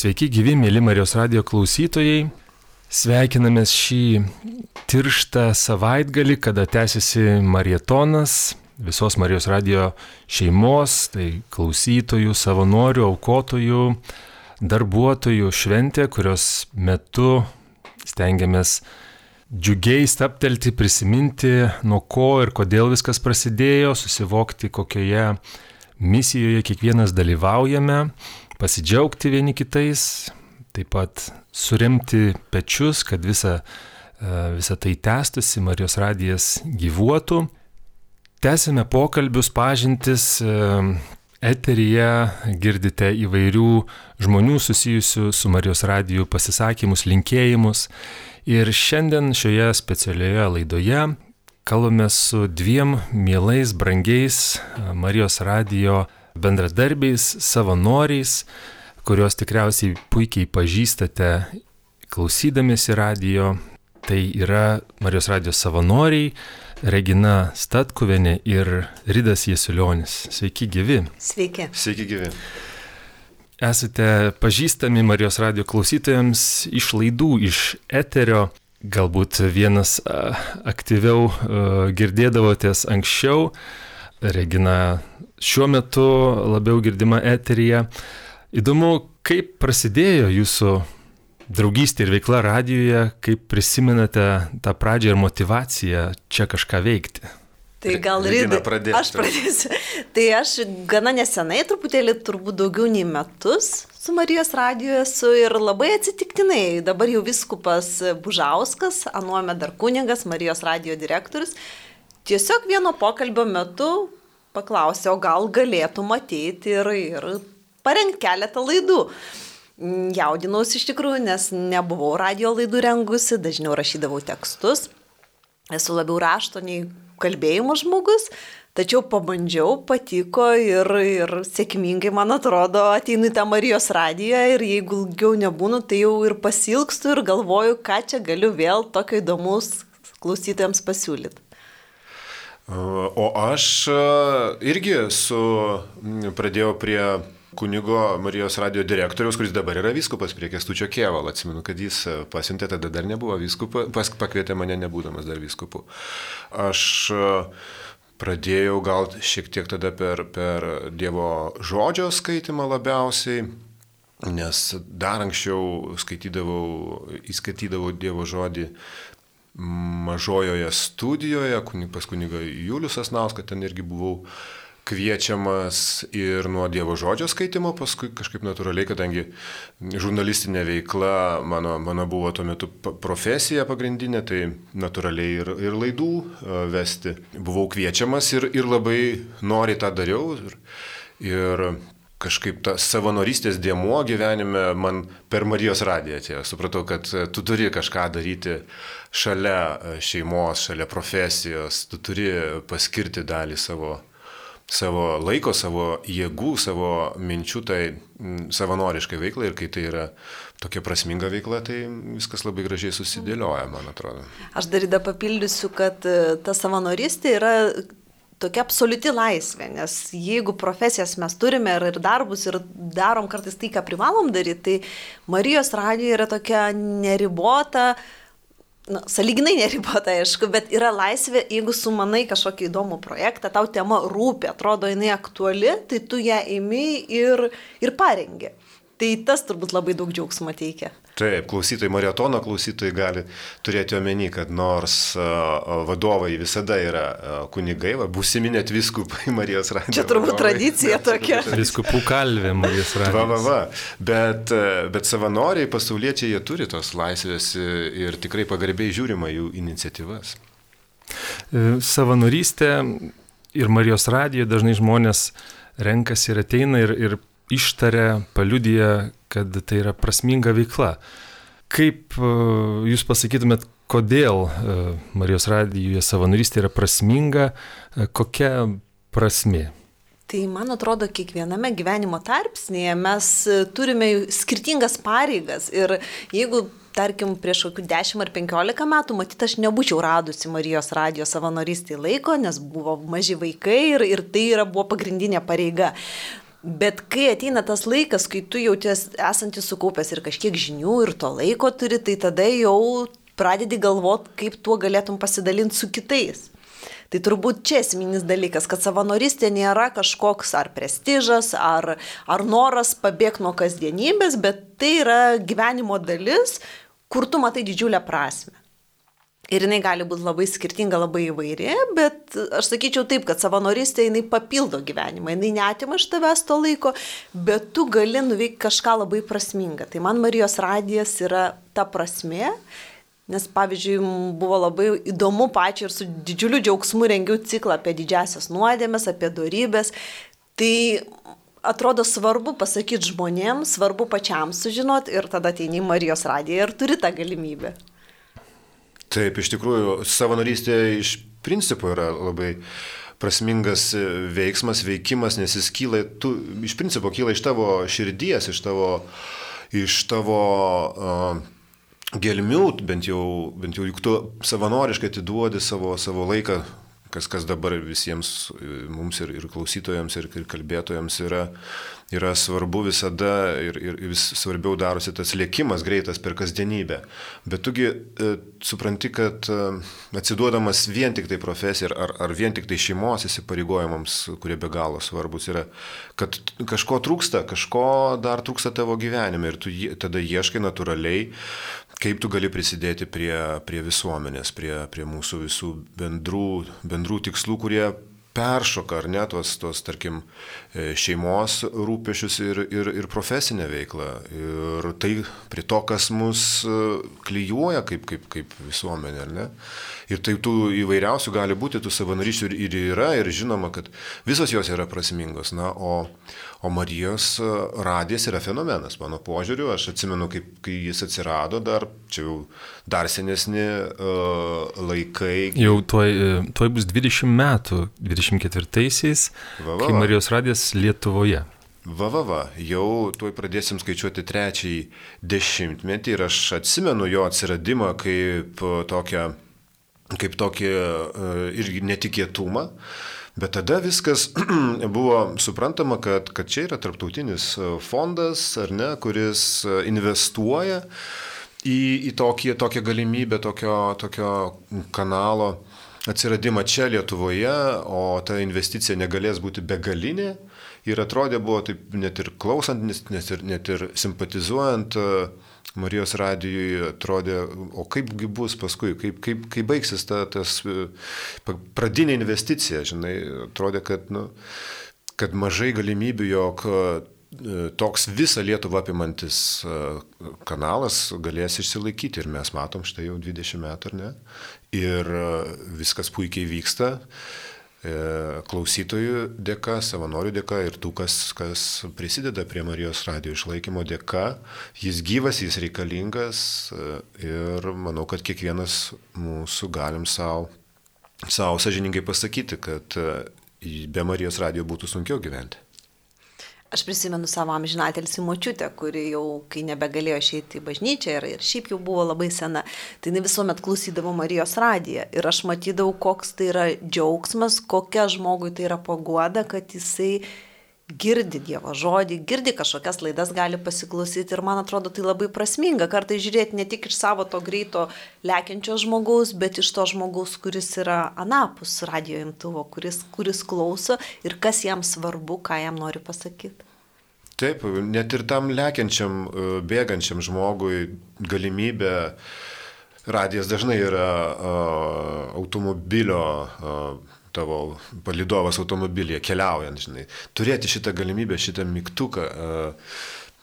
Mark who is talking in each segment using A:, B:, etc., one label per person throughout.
A: Sveiki gyvi, mėly Marijos radio klausytojai. Sveikinamės šį tirštą savaitgalį, kada tęsiasi marietonas visos Marijos radio šeimos, tai klausytojų, savanorių, aukotojų, darbuotojų šventė, kurios metu stengiamės džiugiai staptelti, prisiminti, nuo ko ir kodėl viskas prasidėjo, susivokti, kokioje misijoje kiekvienas dalyvaujame, pasidžiaugti vieni kitais, taip pat suremti pečius, kad visa, e, visa tai tęstusi, Marijos radijas gyvuotų. Tęsime pokalbius, pažintis, e, eteryje girdite įvairių žmonių susijusių su Marijos radiju pasisakymus, linkėjimus. Ir šiandien šioje specialioje laidoje kalbame su dviem mielais, brangiais e, Marijos radijo bendradarbiais, savanoriais, kuriuos tikriausiai puikiai pažįstate klausydamėsi radijo. Tai yra Marijos radijos savanoriai Regina Statkuvenė ir Ridas Jesulionis. Sveiki gyvi.
B: Sveiki.
C: Sveiki gyvi.
A: Esate pažįstami Marijos radio klausytojams iš laidų, iš eterio. Galbūt vienas aktyviau girdėdavotės anksčiau. Regina šiuo metu labiau girdima eterija. Įdomu, kaip prasidėjo jūsų draugystė ir veikla radijoje, kaip prisimenate tą pradžią ir motivaciją čia kažką veikti.
B: Tai gal ir. Aš pradėsiu. Tai aš gana nesenai, truputėlį turbūt daugiau nei metus su Marijos radiju esu ir labai atsitiktinai. Dabar jau viskupas Bužauskas, anuome dar kuningas, Marijos radijo direktorius. Tiesiog vieno pokalbio metu paklausė, o gal galėtų matyti ir, ir parengti keletą laidų. Jaudinausi iš tikrųjų, nes nebuvau radio laidų rengusi, dažniau rašydavau tekstus. Esu labiau rašto nei kalbėjimo žmogus, tačiau pabandžiau, patiko ir, ir sėkmingai, man atrodo, ateinu į tą Marijos radiją ir jeigu ilgiau nebūnu, tai jau ir pasilgstu ir galvoju, ką čia galiu vėl tokio įdomus klausytojams pasiūlyti.
C: O aš irgi su, pradėjau prie kunigo Marijos radio direktoriaus, kuris dabar yra vyskupas prie Kestučio Kieval. Atsimenu, kad jis pasiuntė, tada dar nebuvo vyskupas, pakvietė mane nebūdamas dar vyskupu. Aš pradėjau gal šiek tiek tada per, per Dievo žodžio skaitimą labiausiai, nes dar anksčiau skaitydavau, įskaitydavau Dievo žodį mažojoje studijoje, pas kuniga Julius Asnauskas, ten irgi buvau kviečiamas ir nuo Dievo žodžio skaitimo, paskui kažkaip natūraliai, kadangi žurnalistinė veikla mano, mano buvo tuo metu profesija pagrindinė, tai natūraliai ir, ir laidų vesti. Buvau kviečiamas ir, ir labai noriai tą dariau. Ir, ir kažkaip tas savanorystės dėmuo gyvenime man per Marijos radiją atėjo. Supratau, kad tu turi kažką daryti šalia šeimos, šalia profesijos, tu turi paskirti dalį savo, savo laiko, savo jėgų, savo minčių tai savanoriškai veiklai ir kai tai yra tokia prasminga veikla, tai viskas labai gražiai susidėlioja, man atrodo.
B: Aš dar įdą papildysiu, kad ta savanorystė yra tokia absoliuti laisvė, nes jeigu profesijas mes turime ir, ir darbus ir darom kartais tai, ką privalom daryti, tai Marijos radija yra tokia neribota, na, saliginai neribota, aišku, bet yra laisvė, jeigu sumanai kažkokį įdomų projektą, tau tema rūpi, atrodo jinai aktuali, tai tu ją imi ir, ir parengi. Tai tas turbūt labai daug džiaugsmo teikia.
C: Taip, klausytojai, maratono klausytojai gali turėti omeny, kad nors vadovai visada yra kunigai, va, būsimi net viskupai Marijos radijo.
B: Čia turbūt vadovai, tradicija bet, tokia.
A: Viskupų kalvė Marijos radijo.
C: Va, va, va. Bet, bet savanoriai, pasauliečiai, jie turi tos laisvės ir tikrai pagarbiai žiūrima jų iniciatyvas.
A: Savanorystė ir Marijos radijo dažnai žmonės renkasi ir ateina ir, ir ištaria, paliudyja, kad tai yra prasminga veikla. Kaip jūs pasakytumėt, kodėl Marijos radijoje savanorystė yra prasminga, kokia prasme?
B: Tai man atrodo, kiekviename gyvenimo tarpsnėje mes turime skirtingas pareigas ir jeigu tarkim, prieš kokių 10 ar 15 metų, matyt, aš nebūčiau radusi Marijos radio savanorystį laiko, nes buvo maži vaikai ir, ir tai yra, buvo pagrindinė pareiga. Bet kai ateina tas laikas, kai tu jauties esantis sukaupęs ir kažkiek žinių ir to laiko turi, tai tada jau pradedi galvot, kaip tuo galėtum pasidalinti su kitais. Tai turbūt čia esminis dalykas, kad savanoristė nėra kažkoks ar prestižas, ar, ar noras pabėgti nuo kasdienybės, bet tai yra gyvenimo dalis, kur tu matai didžiulę prasme. Ir jinai gali būti labai skirtinga, labai įvairi, bet aš sakyčiau taip, kad savanoristė jinai papildo gyvenimą, jinai netima iš tavęs to laiko, bet tu gali nuveikti kažką labai prasmingą. Tai man Marijos radijas yra ta prasme, nes pavyzdžiui, buvo labai įdomu pačiai ir su didžiuliu džiaugsmu rengiau ciklą apie didžiasias nuodėmės, apie darybės. Tai atrodo svarbu pasakyti žmonėms, svarbu pačiam sužinot ir tada ateini į Marijos radiją ir turi tą galimybę.
C: Taip, iš tikrųjų, savanorystė iš principo yra labai prasmingas veiksmas, veikimas, nes jis kyla, tu iš principo kyla iš tavo širdies, iš tavo, iš tavo uh, gelmių, bent jau, bent jau juk tu savanoriškai atiduodi savo, savo laiką. Kas, kas dabar visiems mums ir, ir klausytojams, ir, ir kalbėtojams yra, yra svarbu visada ir, ir vis svarbiau darosi tas lėkimas greitas per kasdienybę. Bet tugi e, supranti, kad e, atsiduodamas vien tik tai profesijai ar, ar vien tik tai šeimos įsipareigojimams, kurie be galo svarbus yra, kad kažko trūksta, kažko dar trūksta tavo gyvenime ir tu tada ieškai natūraliai kaip tu gali prisidėti prie, prie visuomenės, prie, prie mūsų visų bendrų, bendrų tikslų, kurie peršoka, ar ne, tos, tos tarkim, e, šeimos rūpešius ir, ir, ir profesinę veiklą. Ir tai prie to, kas mus e, klyjuoja kaip, kaip, kaip visuomenė, ar ne? Ir tai tų įvairiausių gali būti, tų savanorysčių ir, ir yra, ir žinoma, kad visos jos yra prasmingos. Na, o, O Marijos e, radijas yra fenomenas, mano požiūriu. Aš atsimenu, kaip, kai jis atsirado, dar čia jau dar senesni uh, laikai.
A: Jau tuoj, e, tuoj bus 20 metų, 24-aisiais, kai Marijos radijas Lietuvoje.
C: Va, va, va, jau tuoj pradėsim skaičiuoti trečiąjį dešimtmetį ir aš atsimenu jo atsiradimą kaip tokią, kaip tokį uh, irgi netikėtumą. Bet tada viskas buvo suprantama, kad, kad čia yra tarptautinis e, fondas, ar ne, kuris e, investuoja į, į tokį, tokią galimybę, tokio, tokio kanalo atsiradimą čia Lietuvoje, o ta investicija negalės būti begalinė. Ir atrodė buvo taip net ir klausant, net ir, net ir simpatizuojant uh, Marijos radijui atrodė, o kaipgi bus paskui, kaip, kaip, kaip baigsis ta tas e, pradinė investicija, žinai, atrodė, kad, nu, kad mažai galimybių, jog e, toks visą Lietuvą apimantis e, kanalas galės išsilaikyti ir mes matom štai jau 20 metų, ar ne? Ir viskas puikiai vyksta. E, klausytojų dėka, savanorių dėka ir tų, kas, kas prisideda prie Marijos radio išlaikymo dėka. Jis gyvas, jis reikalingas e, ir manau, kad kiekvienas mūsų galim savo sažininkai pasakyti, kad e, be Marijos radio būtų sunkiau gyventi.
B: Aš prisimenu savo amžinatelį močiutę, kuri jau, kai nebegalėjo išeiti į bažnyčią ir, ir šiaip jau buvo labai sena, tai jinai visuomet klausydavo Marijos radiją. Ir aš matydavau, koks tai yra džiaugsmas, kokia žmogui tai yra paguoda, kad jisai girdi Dievo žodį, girdi kažkokias laidas, gali pasiklausyti ir man atrodo tai labai prasminga kartai žiūrėti ne tik iš savo to greito lekiančio žmogaus, bet iš to žmogaus, kuris yra anapus radio imtuvo, kuris, kuris klauso ir kas jam svarbu, ką jam nori pasakyti.
C: Taip, net ir tam lekiančiam, e, bėgančiam žmogui galimybė Radijas dažnai yra uh, automobilio uh, tavo palidovas automobilyje keliaujant, žinai, turėti šitą galimybę, šitą mygtuką,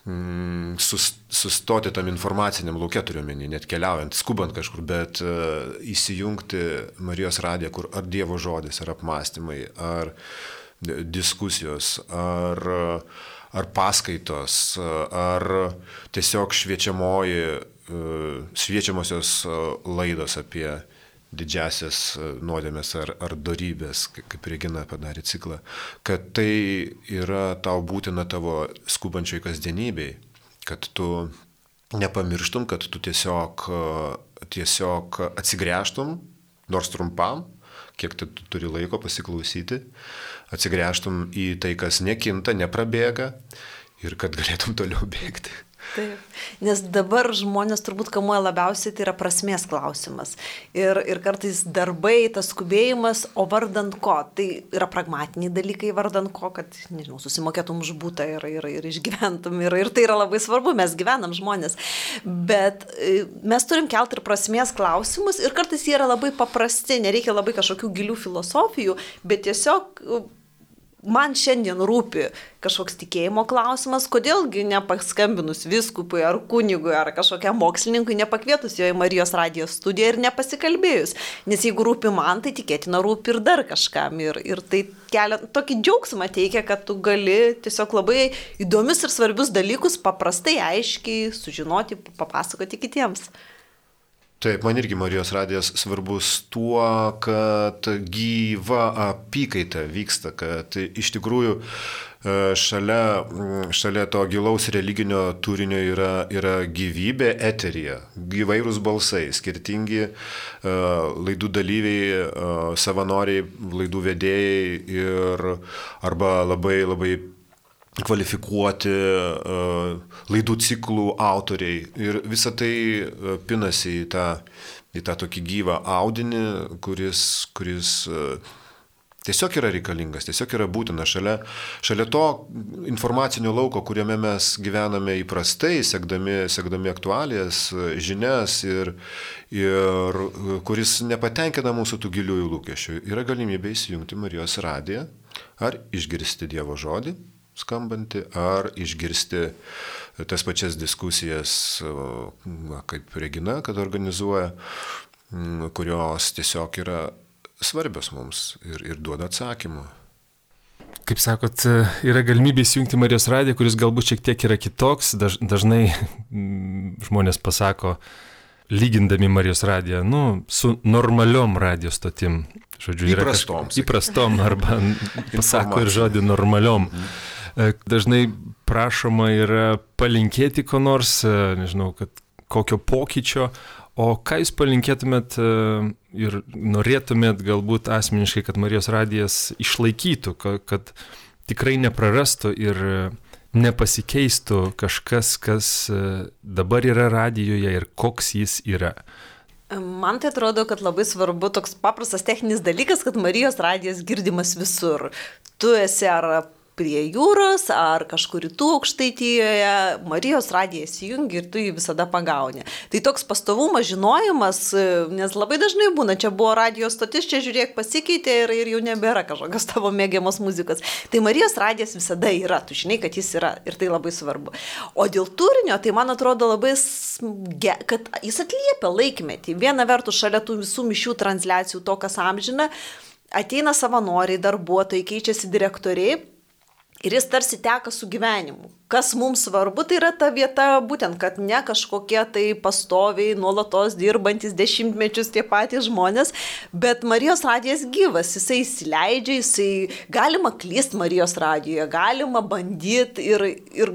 C: mm, sustoti tam informaciniam laukia turiuomenį, net keliaujant, skubant kažkur, bet įsijungti Marijos radiją, kur ar Dievo žodis, ar apmąstymai, ar diskusijos, ar, ar paskaitos, ar tiesiog šviečiamoji, šviečiamosios laidos apie didžiasias e, nuodėmės ar, ar darybės, kaip Regina padarė ciklą, kad tai yra tau būtina tavo skubančioj kasdienybei, kad tu nepamirštum, kad tu tiesiog, e, tiesiog atsigręžtum, nors trumpam, kiek tu turi laiko pasiklausyti, atsigręžtum į tai, kas nekinta, neprabėga ir kad galėtum toliau bėgti.
B: Taip, nes dabar žmonės turbūt kamuoja labiausiai, tai yra prasmės klausimas. Ir, ir kartais darbai, tas skubėjimas, o vardant ko, tai yra pragmatiniai dalykai vardant ko, kad, nežinau, susimokėtum už būtą ir, ir, ir išgyventum. Ir, ir tai yra labai svarbu, mes gyvenam žmonės. Bet e, mes turim kelti ir prasmės klausimus ir kartais jie yra labai paprasti, nereikia labai kažkokių gilių filosofijų, bet tiesiog man šiandien rūpi kažkoks tikėjimo klausimas, kodėlgi nepaskambinus viskupui ar kunigui ar kažkokiam mokslininkui, nepakvietus jo į Marijos radijos studiją ir nepasikalbėjus. Nes jeigu rūpi man, tai tikėtina rūpi ir dar kažkam. Ir, ir tai kelia tokį džiaugsmą teikia, kad tu gali tiesiog labai įdomius ir svarbius dalykus paprastai, aiškiai sužinoti, papasakoti kitiems.
C: Taip, man irgi Marijos radijas svarbus tuo, kad gyva apykaita vyksta, kad iš tikrųjų e, šalia, šalia to gilaus religinio turinio yra, yra gyvybė eterija, gyvairūs balsai, skirtingi uh, laidų dalyviai, uh, savanoriai, laidų vedėjai ir arba labai labai kvalifikuoti uh, laidų ciklų autoriai. Ir visa tai uh, pinasi į tą, į tą tokį gyvą audinį, kuris, kuris uh, tiesiog yra reikalingas, tiesiog yra būtina šalia, šalia to informacinio lauko, kuriame mes gyvename įprastai, sekdami, sekdami aktualijas, žinias ir, ir kuris nepatenkina mūsų tų giliųjų lūkesčių. Yra galimybė įsijungti Marijos radiją ar išgirsti Dievo žodį skambanti, ar išgirsti tas pačias diskusijas, na, kaip Regina, kad organizuoja, kurios tiesiog yra svarbios mums ir, ir duoda atsakymų.
A: Kaip sakot, yra galimybė įsijungti Marijos radiją, kuris galbūt šiek tiek yra kitoks. Daž, dažnai žmonės pasako, lygindami Marijos radiją, nu, su normaliom radijos stotim.
C: Žodžiu, įprastom.
A: Kažka, įprastom arba pasako ir žodį normaliom. Mm. E, dažnai prašoma yra palinkėti ko nors, e, nežinau, kad kokio pokyčio, o ką jūs palinkėtumėt e, ir norėtumėt galbūt asmeniškai, kad Marijos radijas išlaikytų, kad tikrai neprarastų ir nepasikeistų kažkas, kas dabar yra radijoje ir koks jis yra.
B: Man tai atrodo, kad labai svarbu toks paprastas techninis dalykas, kad Marijos radijas girdimas visur. Tu esi ar prie jūros ar kažkur rytų aukštaitijoje, Marijos radijas įjungi ir tu jį visada pagauni. Tai toks pastovumas, žinojimas, nes labai dažnai būna, čia buvo radijos stotis, čia žiūrėk pasikeitė ir, ir jau nebėra kažkokios tavo mėgiamos muzikos. Tai Marijos radijas visada yra, tu žinai, kad jis yra ir tai labai svarbu. O dėl turinio, tai man atrodo labai, kad jis atliepia laikmetį. Viena vertus, šalia tų visų mišių transliacijų, to, kas amžina, ateina savanoriai, darbuotojai, keičiasi direktoriai Ir jis tarsi teka su gyvenimu. Kas mums svarbu, tai yra ta vieta, būtent, kad ne kažkokie tai pastoviai, nuolatos dirbantis dešimtmečius tie patys žmonės, bet Marijos radijas gyvas, jisai įsileidžia, jisai galima klyst Marijos radijoje, galima bandyti ir, ir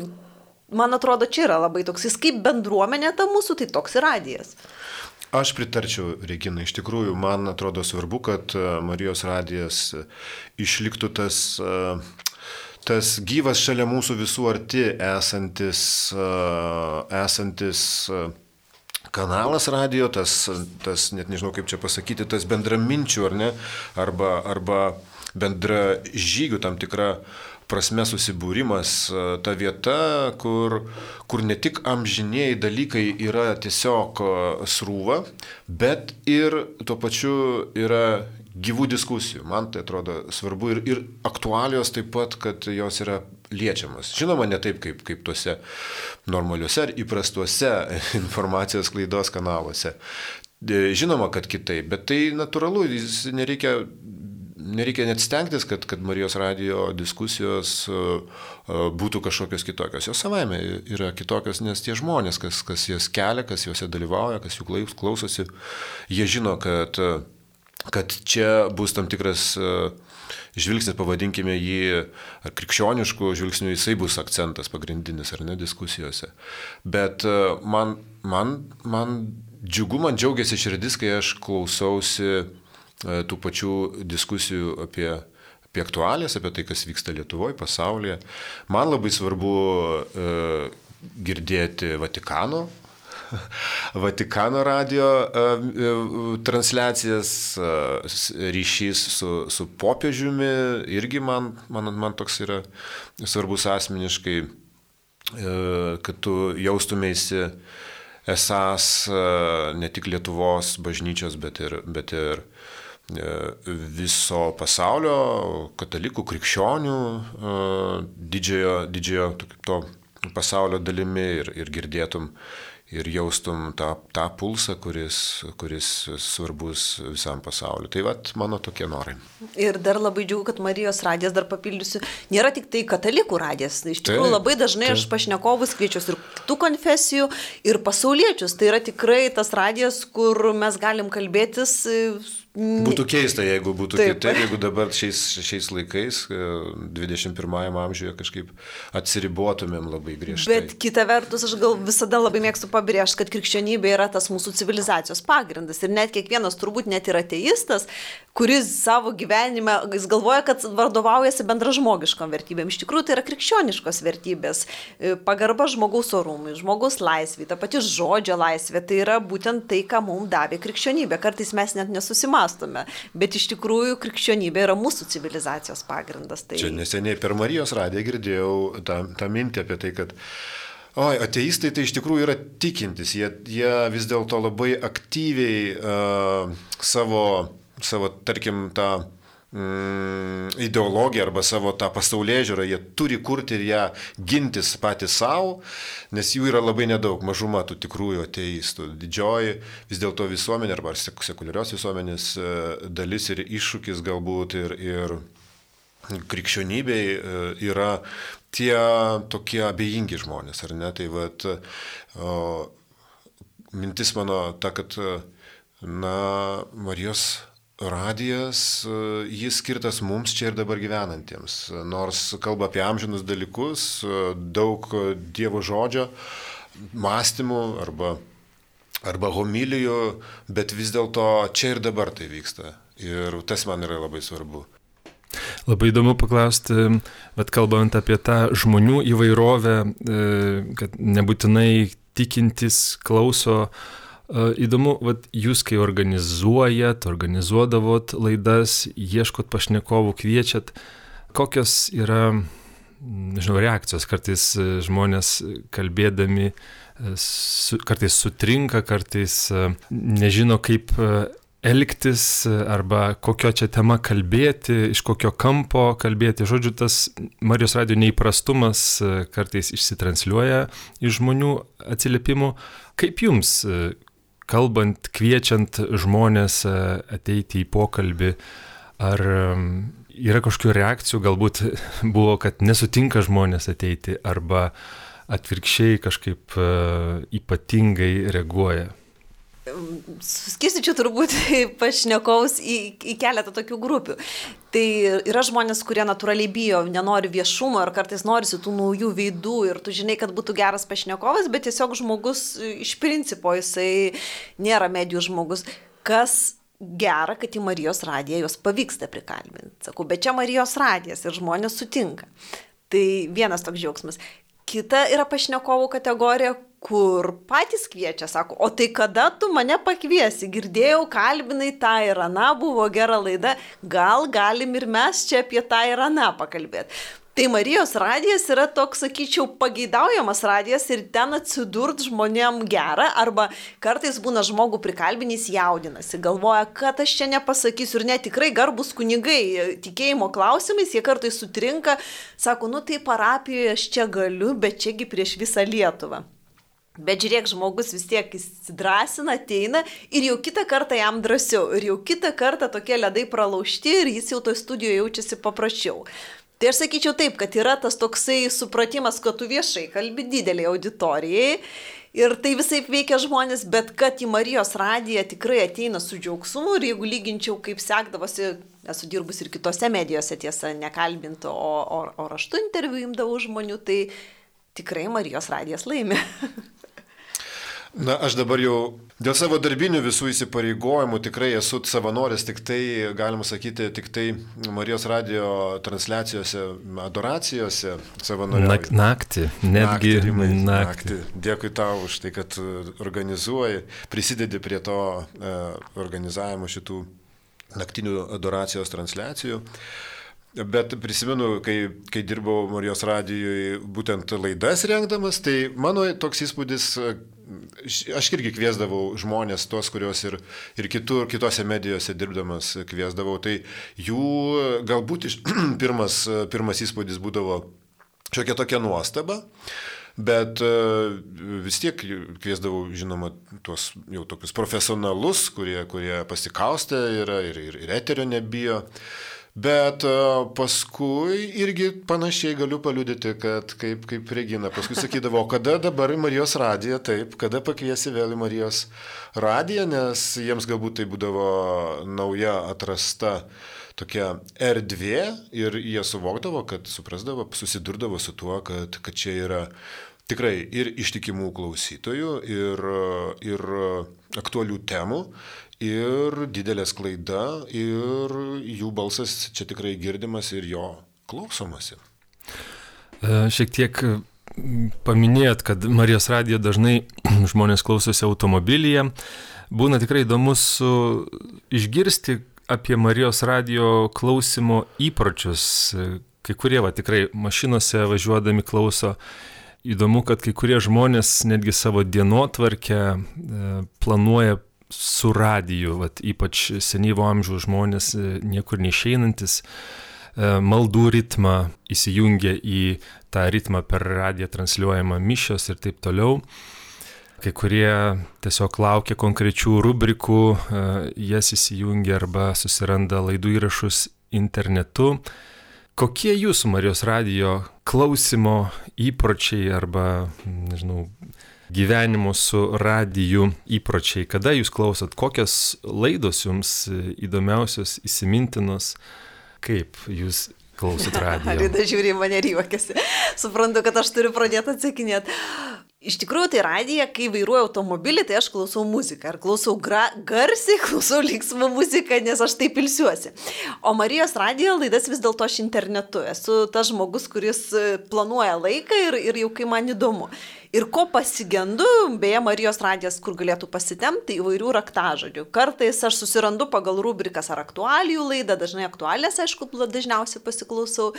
B: man atrodo, čia yra labai toks, jis kaip bendruomenė ta mūsų, tai toks ir radijas.
C: Aš pritarčiau, Regina, iš tikrųjų, man atrodo svarbu, kad Marijos radijas išliktų tas uh, tas gyvas šalia mūsų visų arti esantis, esantis kanalas radio, tas, tas, net nežinau kaip čia pasakyti, tas bendraminčių ar ne, arba, arba bendra žygių tam tikra prasme susibūrimas, ta vieta, kur, kur ne tik amžiniai dalykai yra tiesiog srūva, bet ir tuo pačiu yra gyvų diskusijų. Man tai atrodo svarbu ir, ir aktualios taip pat, kad jos yra liečiamas. Žinoma, ne taip kaip, kaip tuose normaliuose ar įprastuose informacijos klaidos kanaluose. E, žinoma, kad kitaip, bet tai natūralu, jis nereikia nereikia net stengtis, kad, kad Marijos radio diskusijos uh, uh, būtų kažkokios kitokios. Jos savaime yra kitokios, nes tie žmonės, kas, kas jas kelia, kas juose dalyvauja, kas jų klausosi, jie žino, kad kad čia bus tam tikras e, žvilgsnis, pavadinkime jį krikščioniškų žvilgsnių, jisai bus akcentas pagrindinis ar ne diskusijose. Bet e, man, man, man džiugu, man džiaugiasi širdis, kai aš klausausi tų pačių diskusijų apie, apie aktualės, apie tai, kas vyksta Lietuvoje, pasaulyje. Man labai svarbu e, girdėti Vatikano Vatikano radio transliacijas, ryšys su, su popiežiumi irgi man, man, man toks yra svarbus asmeniškai, kad tu jaustumėsi esas ne tik Lietuvos bažnyčios, bet ir, bet ir e, viso pasaulio katalikų, krikščionių didžiojo, didžiojo to pasaulio dalimi ir, ir girdėtum ir jaustum tą, tą pulsą, kuris, kuris svarbus visam pasauliu. Tai vad mano tokie norai.
B: Ir dar labai džiugu, kad Marijos radijas, dar papildysiu, nėra tik tai katalikų radijas. Iš tikrųjų taip, labai dažnai taip. aš pašnekovus kviečiu ir kitų konfesijų, ir pasauliečius. Tai yra tikrai tas radijas, kur mes galim kalbėtis
C: Būtų keista, jeigu būtų Taip. kitaip, jeigu dabar šiais, šiais laikais, 21-ame amžiuje kažkaip atsiribotumėm labai griežtai.
B: Bet kita vertus, aš gal visada labai mėgstu pabrėžti, kad krikščionybė yra tas mūsų civilizacijos pagrindas. Ir net kiekvienas, turbūt net ir ateistas, kuris savo gyvenime, jis galvoja, kad vadovaujasi bendražmogiškom vertybėm. Iš tikrųjų, tai yra krikščioniškos vertybės. E, pagarba žmogaus orumui, žmogaus laisvė, ta pati žodžio laisvė, tai yra būtent tai, ką mums davė krikščionybė. Kartais mes net nesusimatome mąstome. Bet iš tikrųjų krikščionybė yra mūsų civilizacijos pagrindas.
C: Tai... Čia neseniai per Marijos radiją girdėjau tą, tą mintį apie tai, kad Oi, ateistai tai iš tikrųjų yra tikintis, jie, jie vis dėlto labai aktyviai uh, savo, savo, tarkim, tą mm, ideologiją arba savo tą pasaulyje žiūrą, jie turi kurti ir ją gintis patys savo, nes jų yra labai nedaug, mažuma tų tikrųjų ateistų. Didžioji vis dėlto visuomenė arba sekuliarios visuomenės e, dalis ir iššūkis galbūt ir, ir krikščionybei yra tie tokie abejingi žmonės, ar ne? Tai vad, o, mintis mano ta, kad na, Marijos radijas, e, jis skirtas mums čia ir dabar gyvenantiems. Nors kalba apie amžinus dalykus, e, daug Dievo žodžio, mąstymų arba, arba homilijų, bet vis dėlto čia ir dabar tai vyksta. Ir tas man yra labai svarbu.
A: Labai įdomu paklausti, bet kalbant apie tą žmonių įvairovę, e, kad nebūtinai tikintis klauso Įdomu, vat, jūs kai organizuojat, organizuodavot laidas, ieškot pašnekovų, kviečiat, kokios yra, nežinau, reakcijos, kartais e, žmonės kalbėdami, e, su, kartais sutrinka, kartais e, nežino, kaip elgtis arba kokio čia tema kalbėti, iš kokio kampo kalbėti. Žodžiu, tas Marijos radio neįprastumas kartais išsitransliuoja iš žmonių atsiliepimų. Kaip jums kalbant, kviečiant žmonės e, ateiti į pokalbį, ar yra kažkokių reakcijų, galbūt buvo, kad nesutinka žmonės ateiti, arba atvirkščiai kažkaip e, ypatingai reaguoja?
B: Suskirstyčiau turbūt pašnekovus į, į keletą tokių grupių. Tai yra žmonės, kurie natūraliai bijo, nenori viešumo ir kartais norisi tų naujų veidų ir tu žinai, kad būtų geras pašnekovas, bet tiesiog žmogus iš principo jisai nėra medijų žmogus. Kas gera, kad į Marijos radiją jos pavyksta prikalbinti. Sakau, bet čia Marijos radijas ir žmonės sutinka. Tai vienas toks džiaugsmas. Kita yra pašnekovų kategorija, kur patys kviečia, sako, o tai kada tu mane pakviesi, girdėjau, kalbinai tą ir aną, buvo gera laida, gal galim ir mes čia apie tą ir aną pakalbėti. Tai Marijos radijas yra toks, sakyčiau, pageidaujamas radijas ir ten atsidurt žmonėm gerą, arba kartais būna žmogų prikalbinys jaudinasi, galvoja, kad aš čia nepasakysiu ir net tikrai garbus kunigai tikėjimo klausimais, jie kartais sutrinka, sako, nu tai parapijoje aš čia galiu, bet čiagi prieš visą Lietuvą. Bet žiūrėk, žmogus vis tiek įsidrasina, ateina ir jau kitą kartą jam drąsiau, ir jau kitą kartą tokie ledai pralaužti ir jis jau to studijoje jaučiasi paprasčiau. Tai aš sakyčiau taip, kad yra tas toksai supratimas, kad tu viešai kalbi dideliai auditorijai ir tai visai veikia žmonės, bet kad į Marijos radiją tikrai ateina su džiaugsmu ir jeigu lyginčiau, kaip sekdavosi, esu dirbus ir kitose medijose, tiesa, nekalbinto, o, o, o raštu interviu imdavau žmonių, tai tikrai Marijos radijas laimė.
C: Na, aš dabar jau dėl savo darbinių visų įsipareigojimų tikrai esu savanoris, tik tai, galima sakyti, tik tai Marijos radio transliacijose, adoracijose savanoriauju.
A: Nak, naktį, netgi
C: naktį, Rimai,
A: naktį.
C: naktį. Dėkui tau už tai, kad organizuoji, prisidedi prie to e, organizavimo šitų naktinių adoracijos transliacijų. Bet prisimenu, kai, kai dirbau Marijos radijoje būtent laidas rengdamas, tai mano toks įspūdis, aš irgi kviesdavau žmonės, tuos, kuriuos ir, ir kitur, kitose medijose dirbdamas kviesdavau, tai jų galbūt iš, pirmas, pirmas įspūdis būdavo šiokia tokia nuostaba. Bet vis tiek kviesdavau, žinoma, tuos jau tokius profesionalus, kurie, kurie pasikaustę yra ir, ir, ir eterio nebijo. Bet paskui irgi panašiai galiu paliudyti, kad kaip, kaip Regina, paskui sakydavo, kada dabar į Marijos radiją, taip, kada pakviesi vėl į Marijos radiją, nes jiems galbūt tai būdavo nauja atrasta tokia erdvė ir jie suvokdavo, kad suprasdavo, susidurdavo su tuo, kad, kad čia yra tikrai ir ištikimų klausytojų, ir, ir aktualių temų, ir didelė klaida, ir jų balsas čia tikrai girdimas ir jo klausomasi.
A: E, šiek tiek paminėjot, kad Marijos radijo dažnai žmonės klausosi automobilyje. Būna tikrai įdomu su, išgirsti apie Marijos radijo klausimo įpročius. Kai kurie va tikrai mašinose važiuodami klauso. Įdomu, kad kai kurie žmonės netgi savo dienotvarkę planuoja su radiju, vat, ypač senyvo amžiaus žmonės, niekur neišeinantis, maldų ritmą įsijungia į tą ritmą per radiją transliuojamą mišios ir taip toliau. Kai kurie tiesiog laukia konkrečių rubrikų, jas įsijungia arba susiranda laidų įrašus internetu. Kokie jūsų Marijos radijo klausimo įpročiai arba, nežinau, gyvenimo su radiju įpročiai, kada jūs klausot, kokios laidos jums įdomiausios, įsimintinos, kaip jūs klausot radijo.
B: Rida žiūri, mane ryvakėsi. Suprantu, kad aš turiu pradėti atsakinėti. Iš tikrųjų, tai radija, kai vairuoju automobilį, tai aš klausau muziką. Ar klausau gra, garsiai, klausau linksmą muziką, nes aš taip ilsiuosi. O Marijos radijo laidas vis dėlto aš internetu. Esu tas žmogus, kuris planuoja laiką ir, ir jau kai man įdomu. Ir ko pasigendu, beje, Marijos radijas, kur galėtų pasitemti įvairių raktažodžių. Kartais aš susirandu pagal rubrikas ar aktualijų laidą, dažnai aktualės, aišku, dažniausiai pasiklausau,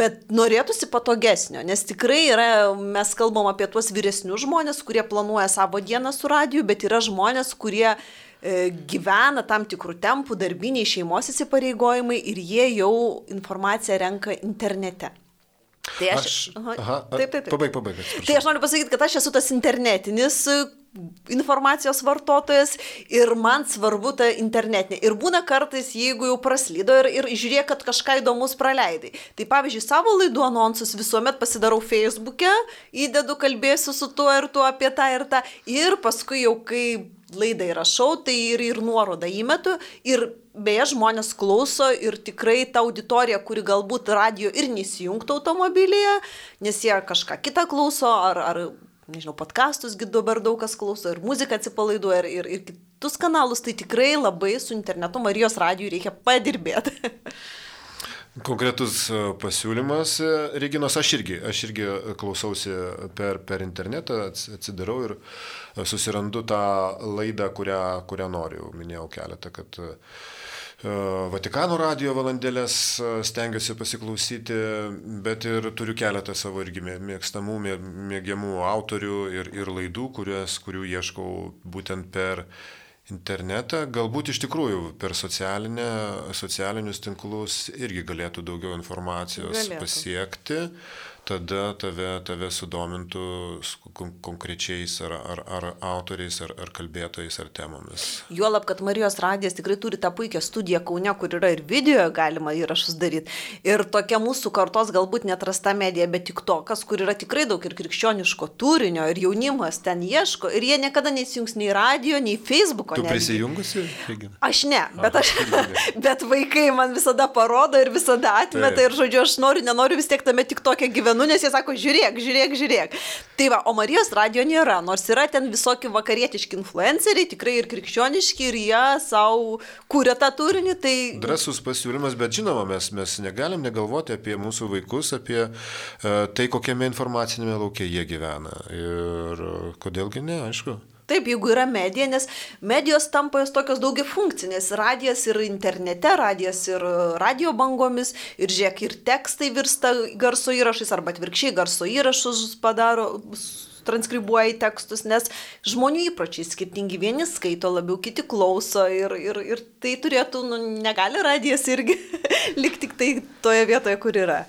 B: bet norėtųsi patogesnio, nes tikrai yra, mes kalbam apie tuos vyresnius žmonės, kurie planuoja savo dieną su radiju, bet yra žmonės, kurie gyvena tam tikrų tempų, darbiniai šeimos įsipareigojimai ir jie jau informaciją renka internete.
C: Tai aš. aš aha, aha, taip, taip, taip. Pabaig, pabaig.
B: Tai aš noriu pasakyti, kad aš esu tas internetinis informacijos vartotojas ir man svarbu ta internetinė. Ir būna kartais, jeigu jau praslydo ir, ir žiūrėk, kad kažką įdomus praleidai. Tai pavyzdžiui, savo laidų anonsus visuomet pasidarau Facebook'e, įdedu, kalbėsiu su tuo ir tuo apie tą ir tą. Ir paskui jau, kai laidą įrašau, tai ir, ir nuorodą įmetu. Ir beje, žmonės klauso ir tikrai ta auditorija, kuri galbūt radio ir nesijungtų automobilyje, nes jie kažką kitą klauso, ar, ar nežinau, podkastus dabar daug kas klauso, ir muziką atsipalaiduoja, ir, ir, ir kitus kanalus, tai tikrai labai su internetu Marijos radijui reikia padirbėti.
C: Konkretus pasiūlymas, Reginos, aš irgi, aš irgi klausausi per, per internetą, atsidarau ir susirandu tą laidą, kurią, kurią noriu. Minėjau keletą, kad Vatikano radio valandėlės stengiuosi pasiklausyti, bet ir turiu keletą savo irgi mėgstamų, mėgiamų autorių ir, ir laidų, kurias, kurių ieškau būtent per internetą, galbūt iš tikrųjų per socialinius tinklus irgi galėtų daugiau informacijos galėtų. pasiekti tada tave, tave sudomintų konkrečiais ar, ar, ar autoriais, ar, ar kalbėtojais, ar temomis.
B: Juolab, kad Marijos radijas tikrai turi tą puikią studiją Kaune, kur yra ir video galima įrašus daryti. Ir tokia mūsų kartos galbūt netrasta medija, bet tik tokas, kur yra tikrai daug ir krikščioniško turinio, ir jaunimas ten ieško, ir jie niekada nesijungs nei radio, nei Facebooko.
C: Tu prisijungusi?
B: Aš ne, bet, aš, bet vaikai man visada parodo ir visada atmeta, ir žodžiu, aš noriu, nenoriu vis tiek tame tik tokia gyventi gyvenu, nes jie sako, žiūrėk, žiūrėk, žiūrėk. Tai va, o Marijos radio nėra, nors yra ten visokie vakarietiški influenceriai, tikrai ir krikščioniški, ir jie savo kūrė tą turinį. Tai...
C: Drasus pasiūlymas, bet žinoma, mes, mes negalim negalvoti apie mūsų vaikus, apie uh, tai, kokiame informacinėme laukia jie gyvena. Ir kodėlgi ne, aišku.
B: Taip, jeigu yra medija, nes medijos tampa jos tokios daugia funkcinės. Radijas ir internete, radijas ir radio bangomis, ir žiūrėk, ir tekstai virsta garso įrašais, arba atvirkščiai garso įrašus padaro, transkribuoja į tekstus, nes žmonių įpročiai skirtingi, vieni skaito labiau, kiti klauso ir, ir, ir tai turėtų, nu, negali radijas irgi likti tik tai toje vietoje, kur yra.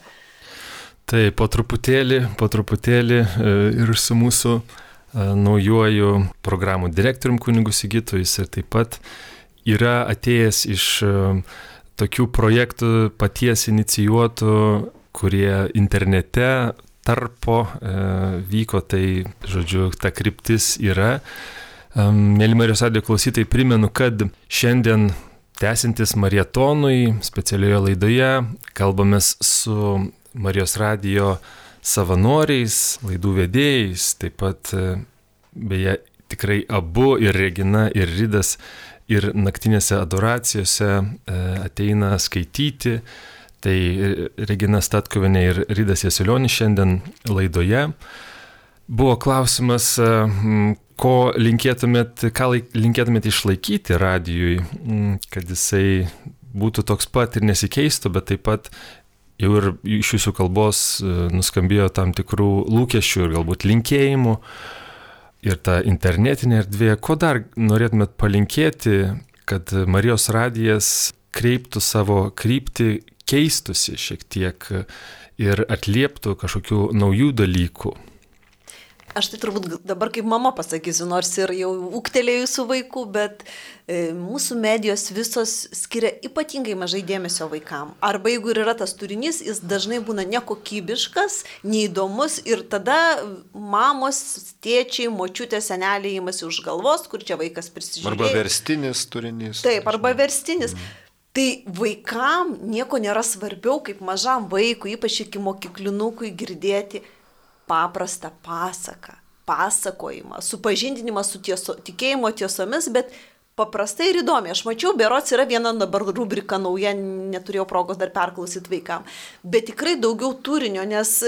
A: Tai po truputėlį, po truputėlį e, ir su mūsų naujuoju programų direktorium kunigu Sigitu, jis ir taip pat yra atėjęs iš tokių projektų paties inicijuotų, kurie internete tarpo vyko, tai, žodžiu, ta kryptis yra. Mėly Marijos Radio klausytai, primenu, kad šiandien tęsintis marietonui specialioje laidoje kalbamės su Marijos Radio savanoriais, laidų vedėjais, taip pat beje tikrai abu ir Regina, ir Rydas, ir naktinėse adoracijose ateina skaityti. Tai Regina Statkovinė ir Rydas Jasilionis šiandien laidoje. Buvo klausimas, ko linkėtumėt, ką linkėtumėt išlaikyti radijui, kad jisai būtų toks pat ir nesikeistų, bet taip pat jau ir iš jūsų kalbos e, nuskambėjo tam tikrų lūkesčių ir galbūt linkėjimų. Ir ta internetinė erdvė, ko dar norėtumėt palinkėti, kad Marijos radijas kreiptų savo kryptį, keistusi šiek tiek ir atlieptų kažkokių naujų dalykų.
B: Aš tai turbūt dabar kaip mama pasakysiu, nors ir jau ūktelėjusių vaikų, bet e, mūsų medijos visos skiria ypatingai mažai dėmesio vaikam. Arba jeigu yra tas turinys, jis dažnai būna nekokybiškas, neįdomus ir tada mamos, tėčiai, močiutė, seneliai įmasi už galvos, kur čia vaikas prisižiūrėjo.
C: Arba verstinis turinys.
B: Taip, arba verstinis. Mm. Tai vaikam nieko nėra svarbiau, kaip mažam vaikui, ypač iki mokyklinukui girdėti paprastą pasaką, pasakojimą, supažindinimą su tieso, tikėjimo tiesomis, bet paprastai ir įdomi. Aš mačiau, berots yra viena dabar rubrika nauja, neturėjau progos dar perklausyti vaikam, bet tikrai daugiau turinio, nes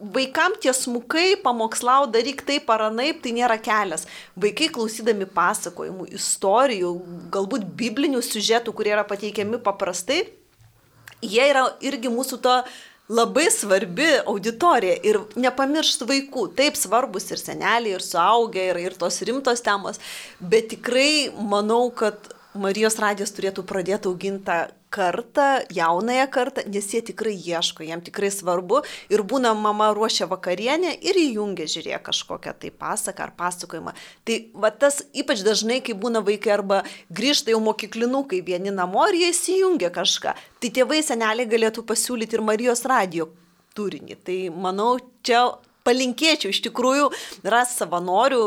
B: vaikam tiesmukai pamokslau daryk taip ar anaip, tai nėra kelias. Vaikai klausydami pasakojimų, istorijų, galbūt biblinių siužetų, kurie yra pateikiami paprastai, jie yra irgi mūsų to labai svarbi auditorija ir nepamiršt vaikų. Taip svarbus ir seneliai, ir suaugę, ir, ir tos rimtos temos, bet tikrai manau, kad Marijos radijas turėtų pradėti auginti kartą, jaunąją kartą, nes jie tikrai ieško, jiem tikrai svarbu ir būna mama ruošia vakarienę ir įjungia žiūrėk kažkokią tai pasaką ar pasakojimą. Tai va tas ypač dažnai, kai būna vaikai arba grįžta jau mokyklinukai vieni namo ir jie įsijungia kažką, tai tėvai seneliai galėtų pasiūlyti ir Marijos radio turinį. Tai manau, čia palinkėčiau iš tikrųjų ras savanorių,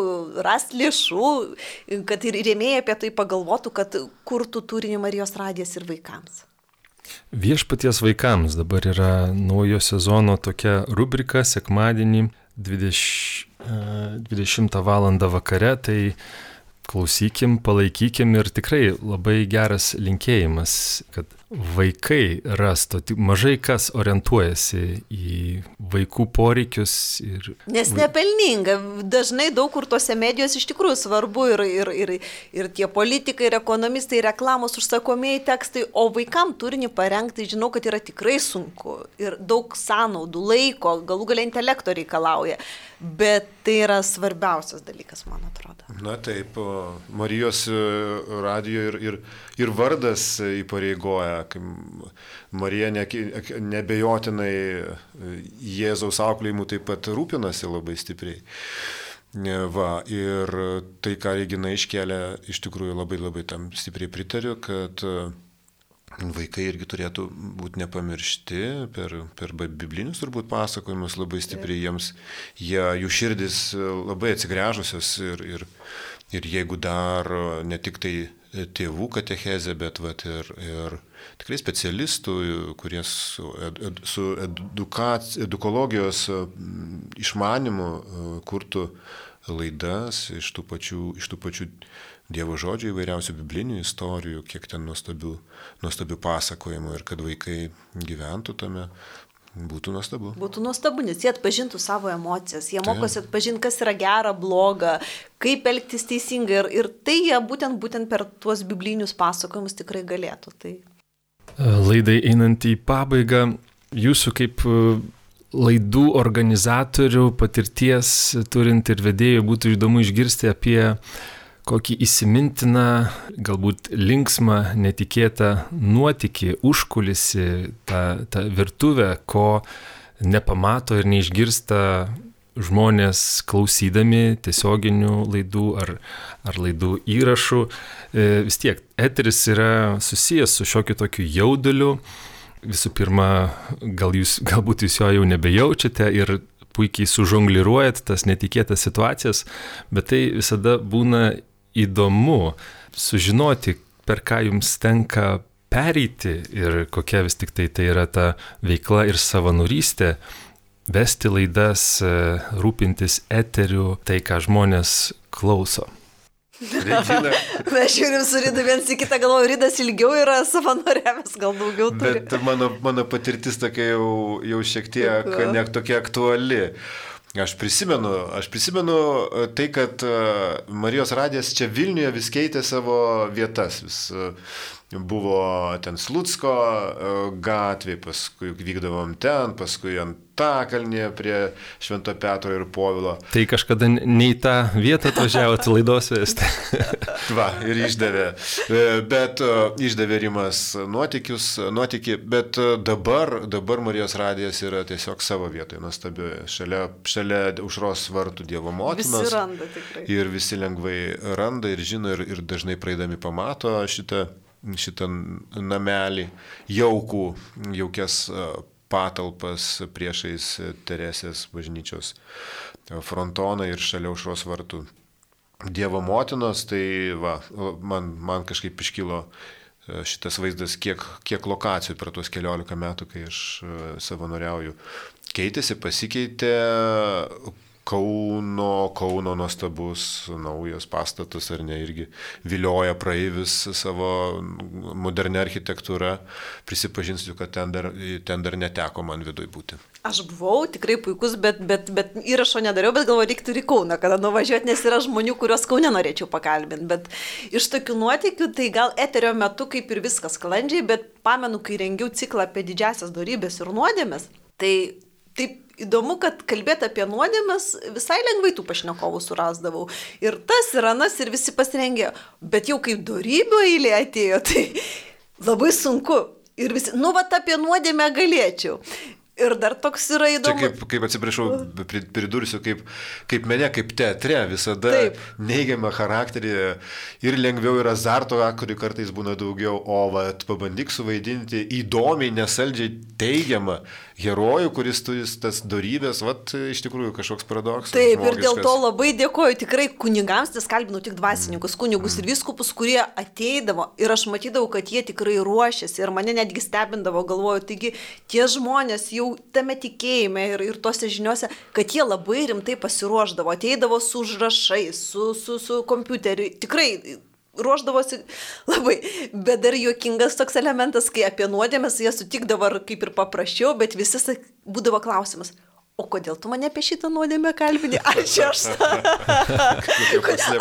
B: ras lėšų, kad ir rėmėjai apie tai pagalvotų, kad kurtų turinį Marijos radijas ir vaikams.
A: Viešpaties vaikams dabar yra naujo sezono tokia rubrika sekmadienį 20, 20 val. vakare, tai klausykim, palaikykim ir tikrai labai geras linkėjimas, kad vaikai rastų, mažai kas orientuojasi į vaikų poreikius. Ir...
B: Nes nepelninga, dažnai daug kur tose medijos iš tikrųjų svarbu ir, ir, ir, ir tie politikai, ir ekonomistai, ir reklamos užsakomieji tekstai, o vaikam turinį parengti, žinau, kad yra tikrai sunku ir daug sąnaudų, laiko, galų galia intelekto reikalauja. Bet tai yra svarbiausias dalykas, man atrodo.
C: Na taip, Marijos e, radijo ir, ir, ir vardas įpareigoja, kai Marija ne, nebejotinai e, Jėzaus auklėjimu taip pat rūpinasi labai stipriai. E, va, ir tai, ką Regina iškelia, iš tikrųjų labai labai tam stipriai pritariu, kad Vaikai irgi turėtų būti nepamiršti per, per biblinius turbūt pasakojimus labai stipriai. Jiems, jie, jų širdis labai atsigręžusios ir, ir, ir jeigu dar ne tik tai tėvų katechezę, bet vat, ir, ir tikrai specialistų, kurie su, ed, su edukac, edukologijos išmanimu kurtų laidas iš tų pačių, iš tų pačių Dievo žodžių įvairiausių biblinių istorijų, kiek ten nuostabių, nuostabių pasakojimų ir kad vaikai gyventų tame, Būtų nuostabu.
B: Būtų nuostabu, nes jie atpažintų savo emocijas, jie mokosi atpažinti, kas yra gera, bloga, kaip elgtis teisingai ir, ir tai jie būtent, būtent per tuos biblinius pasakojimus tikrai galėtų. Tai...
A: Laidai einant į pabaigą, jūsų kaip e, laidų organizatorių patirties turint ir vedėjų būtų įdomu išgirsti apie kokį įsimintiną, galbūt linksmą, netikėtą nuotikį, užkulisi, tą, tą virtuvę, ko nepamato ir neišgirsta žmonės klausydami tiesioginių laidų ar, ar laidų įrašų. E, vis tiek, eteris yra susijęs su šiokiu tokiu jauduliu. Visų pirma, gal jūs, galbūt jūs jo jau nebejaučiate ir puikiai sužongliruojat tas netikėtas situacijas, bet tai visada būna įdomu sužinoti, per ką jums tenka pereiti ir kokia vis tik tai tai yra ta veikla ir savanorystė, vesti laidas, rūpintis eteriu, tai ką žmonės klauso.
B: Regina. Mes žiūrim su Rydu viens į kitą, galvoju, Rydas ilgiau yra savanoriavęs, gal daugiau turi.
C: Bet mano, mano patirtis tokia jau, jau šiek tiek, ne tokia aktuali. Aš prisimenu, aš prisimenu e, tai, kad e, Marijos radijas čia Vilniuje vis keitė savo vietas. Vis e, buvo ten Slutsko gatvė, paskui vykdavom ten, paskui ant takalnė prie Švento Petro ir Povilo.
A: Tai kažkada ne į tą vietą atvažiavote laidos vesti.
C: Va, ir išdavė. E, bet e, išdavė Rimas nuotikius, nuotykį, bet e, dabar, dabar Marijos radijas yra tiesiog savo vietoje, nuostabioje, šalia, šalia užros vartų Dievo motinos.
B: Visi randa tikrai.
C: Ir visi lengvai randa ir žino ir, ir dažnai praeidami pamato šitą šitą namelį, jaukų, jaukias patalpas priešais Teresės bažnyčios frontoną ir šalia užros vartų. Dievo motinos, tai va, man, man kažkaip iškilo e, šitas vaizdas, kiek, kiek lokacijų per tuos keliolika metų, kai aš e, savanoriauju, keitėsi, pasikeitė, Kauno, Kauno nuostabus naujas pastatas, ar ne, irgi vilioja praeivis savo modernę architektūrą. Prisipažinsiu, kad ten dar, ten dar neteko man viduje būti.
B: Aš buvau tikrai puikus, bet, bet, bet įrašo nedariau, bet galvoju, reiktų į Kauną, kada nuvažiuoti, nes yra žmonių, kuriuos Kaune norėčiau pakalbinti. Bet iš tokių nuotikių, tai gal eterio metu kaip ir viskas sklandžiai, bet pamenu, kai rengiau ciklą apie didžiasias darybės ir nuodėmės, tai taip įdomu, kad kalbėti apie nuodėmes visai lengvai tų pašnekovų surasdavau. Ir tas, ir anas, ir visi pasirengė. Bet jau kaip darybių eilė atėjo, tai labai sunku. Ir visi, nu, va, apie nuodėmę galėčiau. Ir dar toks yra įdomus.
C: Čia kaip, kaip atsiprašau, pridursiu, kaip, kaip mane, kaip teatre, visada Taip. neigiamą charakterį ir lengviau yra azarto, kurį kartais būna daugiau, o vat, pabandyk suvaidinti įdomiai, nesaldžiai teigiamą herojų, kuris turi tas darybės, vat, iš tikrųjų kažkoks paradoksas.
B: Taip, žmogiškas. ir dėl to labai dėkoju tikrai kunigams, nes kalbinau tik dvasininkus, kunigus mm. ir viskupus, kurie ateidavo ir aš matydavau, kad jie tikrai ruošiasi ir mane netgi stebindavo, galvoju, taigi tie žmonės jau tame tikėjime ir, ir tose žiniuose, kad jie labai rimtai pasiruoždavo, ateidavo su užrašais, su, su, su kompiuteriu, tikrai ruoždavosi labai, bet dar juokingas toks elementas, kai apie nuodėmės jie sutikdavo kaip ir paprasčiau, bet visi būdavo klausimas, O kodėl tu mane apie šitą nuodėmę kalbini? Ar čia aš?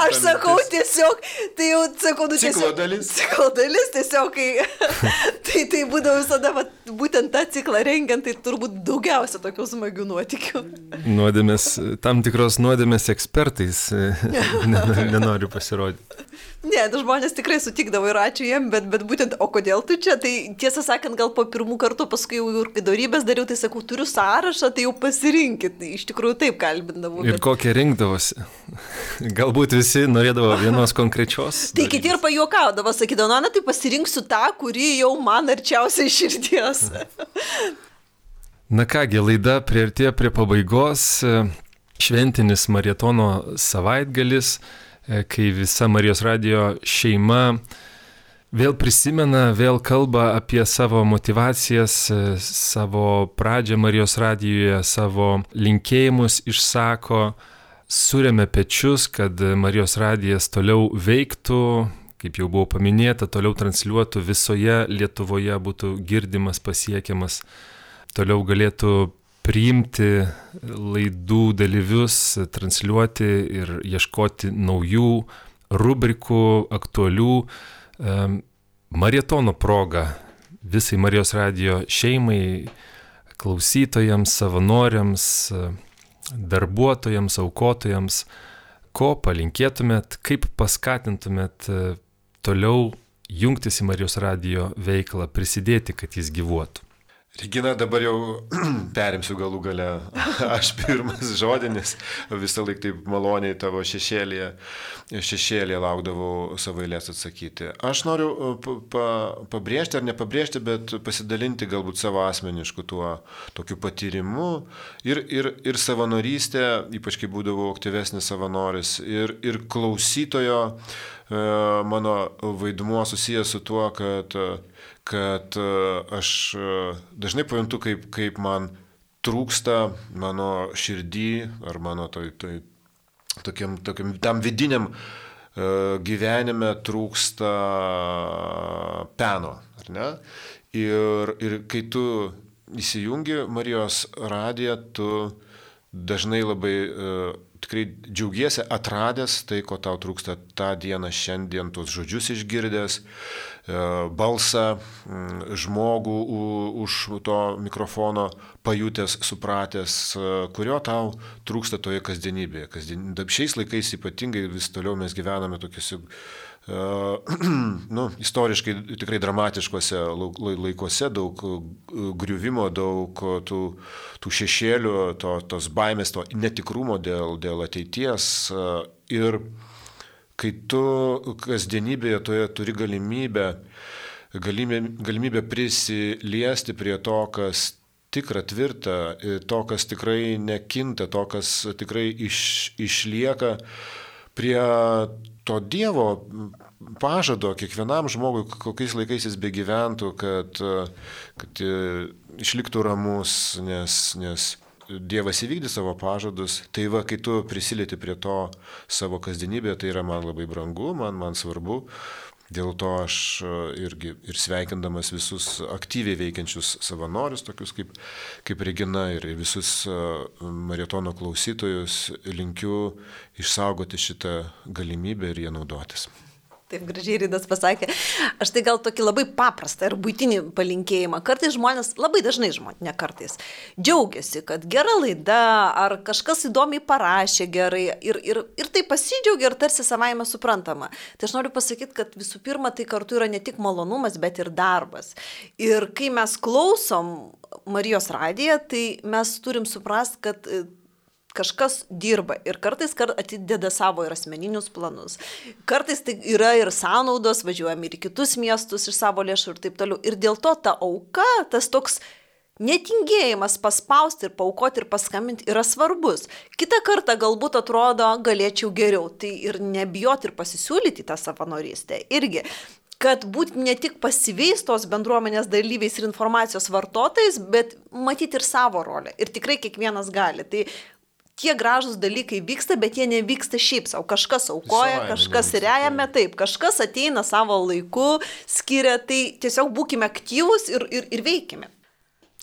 B: aš sakau tiesiog, tai jau sakau, nu tiesiog.
C: Ciklo dalis.
B: Ciklo dalis tiesiog, kai... tai, tai būdavo visada, va, būtent tą ciklą rengiant, tai turbūt daugiausia tokių smagių nuotikių.
A: Nuodėmės, tam tikros nuodėmės ekspertais nenoriu pasirodyti.
B: Ne, tai žmonės tikrai sutikdavo ir ačiū jiem, bet, bet būtent, o kodėl tu čia? Tai tiesą sakant, gal po pirmų kartų, paskui jau ir kai darybės dariau, tai sakau, turiu sąrašą, tai jau pasirinkit. Tai iš tikrųjų taip kalbindavau.
A: Ir bet... kokią rinkdavosi. Galbūt visi norėdavo vienos konkrečios.
B: tai kiti ir pajuokaudavo, sakydavo, na, tai pasirinksiu tą, kuri jau man arčiausiai širdies.
A: na kągi, laida prieartėjo prie pabaigos. Šventinis maratono savaitgalis kai visa Marijos radio šeima vėl prisimena, vėl kalba apie savo motivacijas, savo pradžią Marijos radijoje, savo linkėjimus išsako, surėmė pečius, kad Marijos radijas toliau veiktų, kaip jau buvo paminėta, toliau transliuotų visoje Lietuvoje, būtų girdimas, pasiekiamas, toliau galėtų priimti laidų dalyvius, transliuoti ir ieškoti naujų rubrikų, aktualių maratono proga visai Marijos radio šeimai, klausytojams, savanoriams, darbuotojams, aukotojams, ko palinkėtumėt, kaip paskatintumėt e, toliau jungtis į Marijos radio veiklą, prisidėti, kad jis gyvuotų.
C: Regina, dabar jau perimsiu galų gale. Aš pirmas žodinis, visą laiką taip maloniai tavo šešėlėje, šešėlėje laukdavau savo eilės atsakyti. Aš noriu uh, pa, pabrėžti ar nepabrėžti, bet pasidalinti galbūt savo asmenišku tuo tokiu patyrimu ir, ir, ir savanorystė, ypač kai būdavau aktyvesnis savanoris, ir, ir klausytojo e, mano vaidmuo susijęs su tuo, kad kad e, aš e, dažnai pajuntu, kaip, kaip man trūksta mano širdį ar mano toj, toj, tokiam, tokiam, tam vidiniam e, gyvenime trūksta peno, ar ne? Ir, ir kai tu įsijungi Marijos radiją, tu dažnai labai uh, tikrai džiaugiesi atradęs tai, ko tau trūksta tą dieną, šiandien, tuos žodžius išgirdęs, E, balsą, žmogų už to mikrofono pajutęs, supratęs, e, kurio tau trūksta toje kasdienybėje. Kasdien... Šiais laikais ypatingai vis toliau mes gyvename tokiuose uh, nu, istoriškai tikrai dramatiškose laikuose, daug griuvimo, daug tų, tų šešėlių, to, tos baimės, to netikrumo dėl, dėl ateities. Ir kai tu kasdienybėje toje turi galimybę, galimybę, galimybę prisiliesti prie to, kas tikra, tvirta, to, kas tikrai nekinta, to, kas tikrai iš, išlieka prie to Dievo pažado kiekvienam žmogui, kokiais laikais jis begyventų, kad, kad išliktų ramus, nes, nes Dievas įvykdė savo pažadus, tai va, kai tu prisilieti prie to savo kasdienybėje, tai yra man labai brangu, man, man svarbu. Dėl to aš e, irgi ir sveikindamas visus aktyviai veikiančius savanorius, tokius kaip, kaip Regina ir visus e, maratono klausytojus, linkiu išsaugoti šitą galimybę ir ją naudotis.
B: Taip gražiai Rydas pasakė. Aš tai gal tokį labai paprastą ir būtinį palinkėjimą. Kartais žmonės, labai dažnai žmonės, ne kartais, džiaugiasi, kad gera laida, ar kažkas įdomiai parašė gerai ir, ir, ir tai pasidžiaugia ir tarsi savaime suprantama. Tai aš noriu pasakyti, kad visų pirma, tai kartu yra ne tik malonumas, bet ir darbas. Ir kai mes klausom Marijos radiją, tai mes turim suprasti, kad kažkas dirba ir kartais kar atideda savo ir asmeninius planus. Kartais tai yra ir sąnaudos, važiuojam ir į kitus miestus iš savo lėšų ir taip toliau. Ir dėl to ta auka, tas toks netingėjimas paspausti ir paukoti ir paskambinti yra svarbus. Kita kartą galbūt atrodo, galėčiau geriau. Tai ir nebijoti ir pasisiūlyti tą savanorystę. Irgi kad būti ne tik pasyviais tos bendruomenės dalyviais ir informacijos vartotojais, bet matyti ir savo rolę. Ir tikrai kiekvienas gali. Tai tie gražūs dalykai vyksta, bet jie nevyksta šiaip savo. Kažkas aukoja, kažkas rejame, taip, kažkas ateina savo laiku, skiria, tai tiesiog būkime aktyvus ir, ir, ir veikime.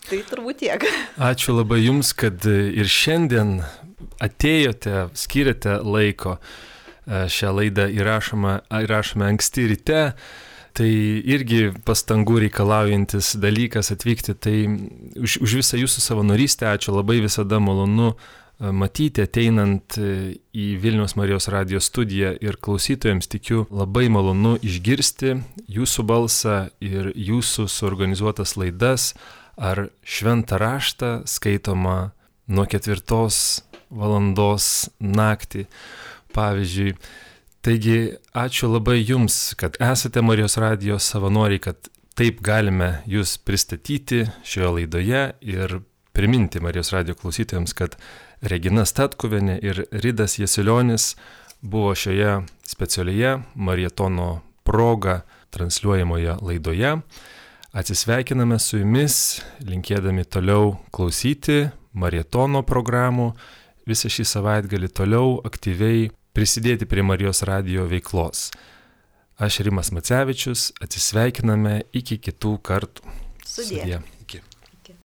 B: Tai turbūt tiek.
A: Ačiū labai Jums, kad ir šiandien atėjote, skiriate laiko. E, šią laidą įrašome, įrašome anksti ryte. Tai irgi pastangų reikalaujantis dalykas atvykti. Tai už, už visą jūsų savanorystę ačiū labai visada malonu matyti ateinant e, į Vilnius Marijos radijos studiją ir klausytojams tikiu labai malonu išgirsti jūsų balsą ir jūsų suorganizuotas laidas ar šventą raštą skaitomą nuo ketvirtos valandos naktį. Pavyzdžiui, taigi ačiū labai Jums, kad esate Marijos radijos savanoriai, kad taip galime Jūs pristatyti šioje laidoje ir priminti Marijos radijo klausytojams, kad Regina Statkuvienė ir Ridas Jesilionis buvo šioje specialioje Marietono proga transliuojamoje laidoje. Atsisveikiname su jumis, linkėdami toliau klausyti Marietono programų, visą šį savaitgalį toliau aktyviai prisidėti prie Marijos radio veiklos. Aš Rimas Macevičius, atsisveikiname iki kitų kartų.
B: Sudie. Sudie.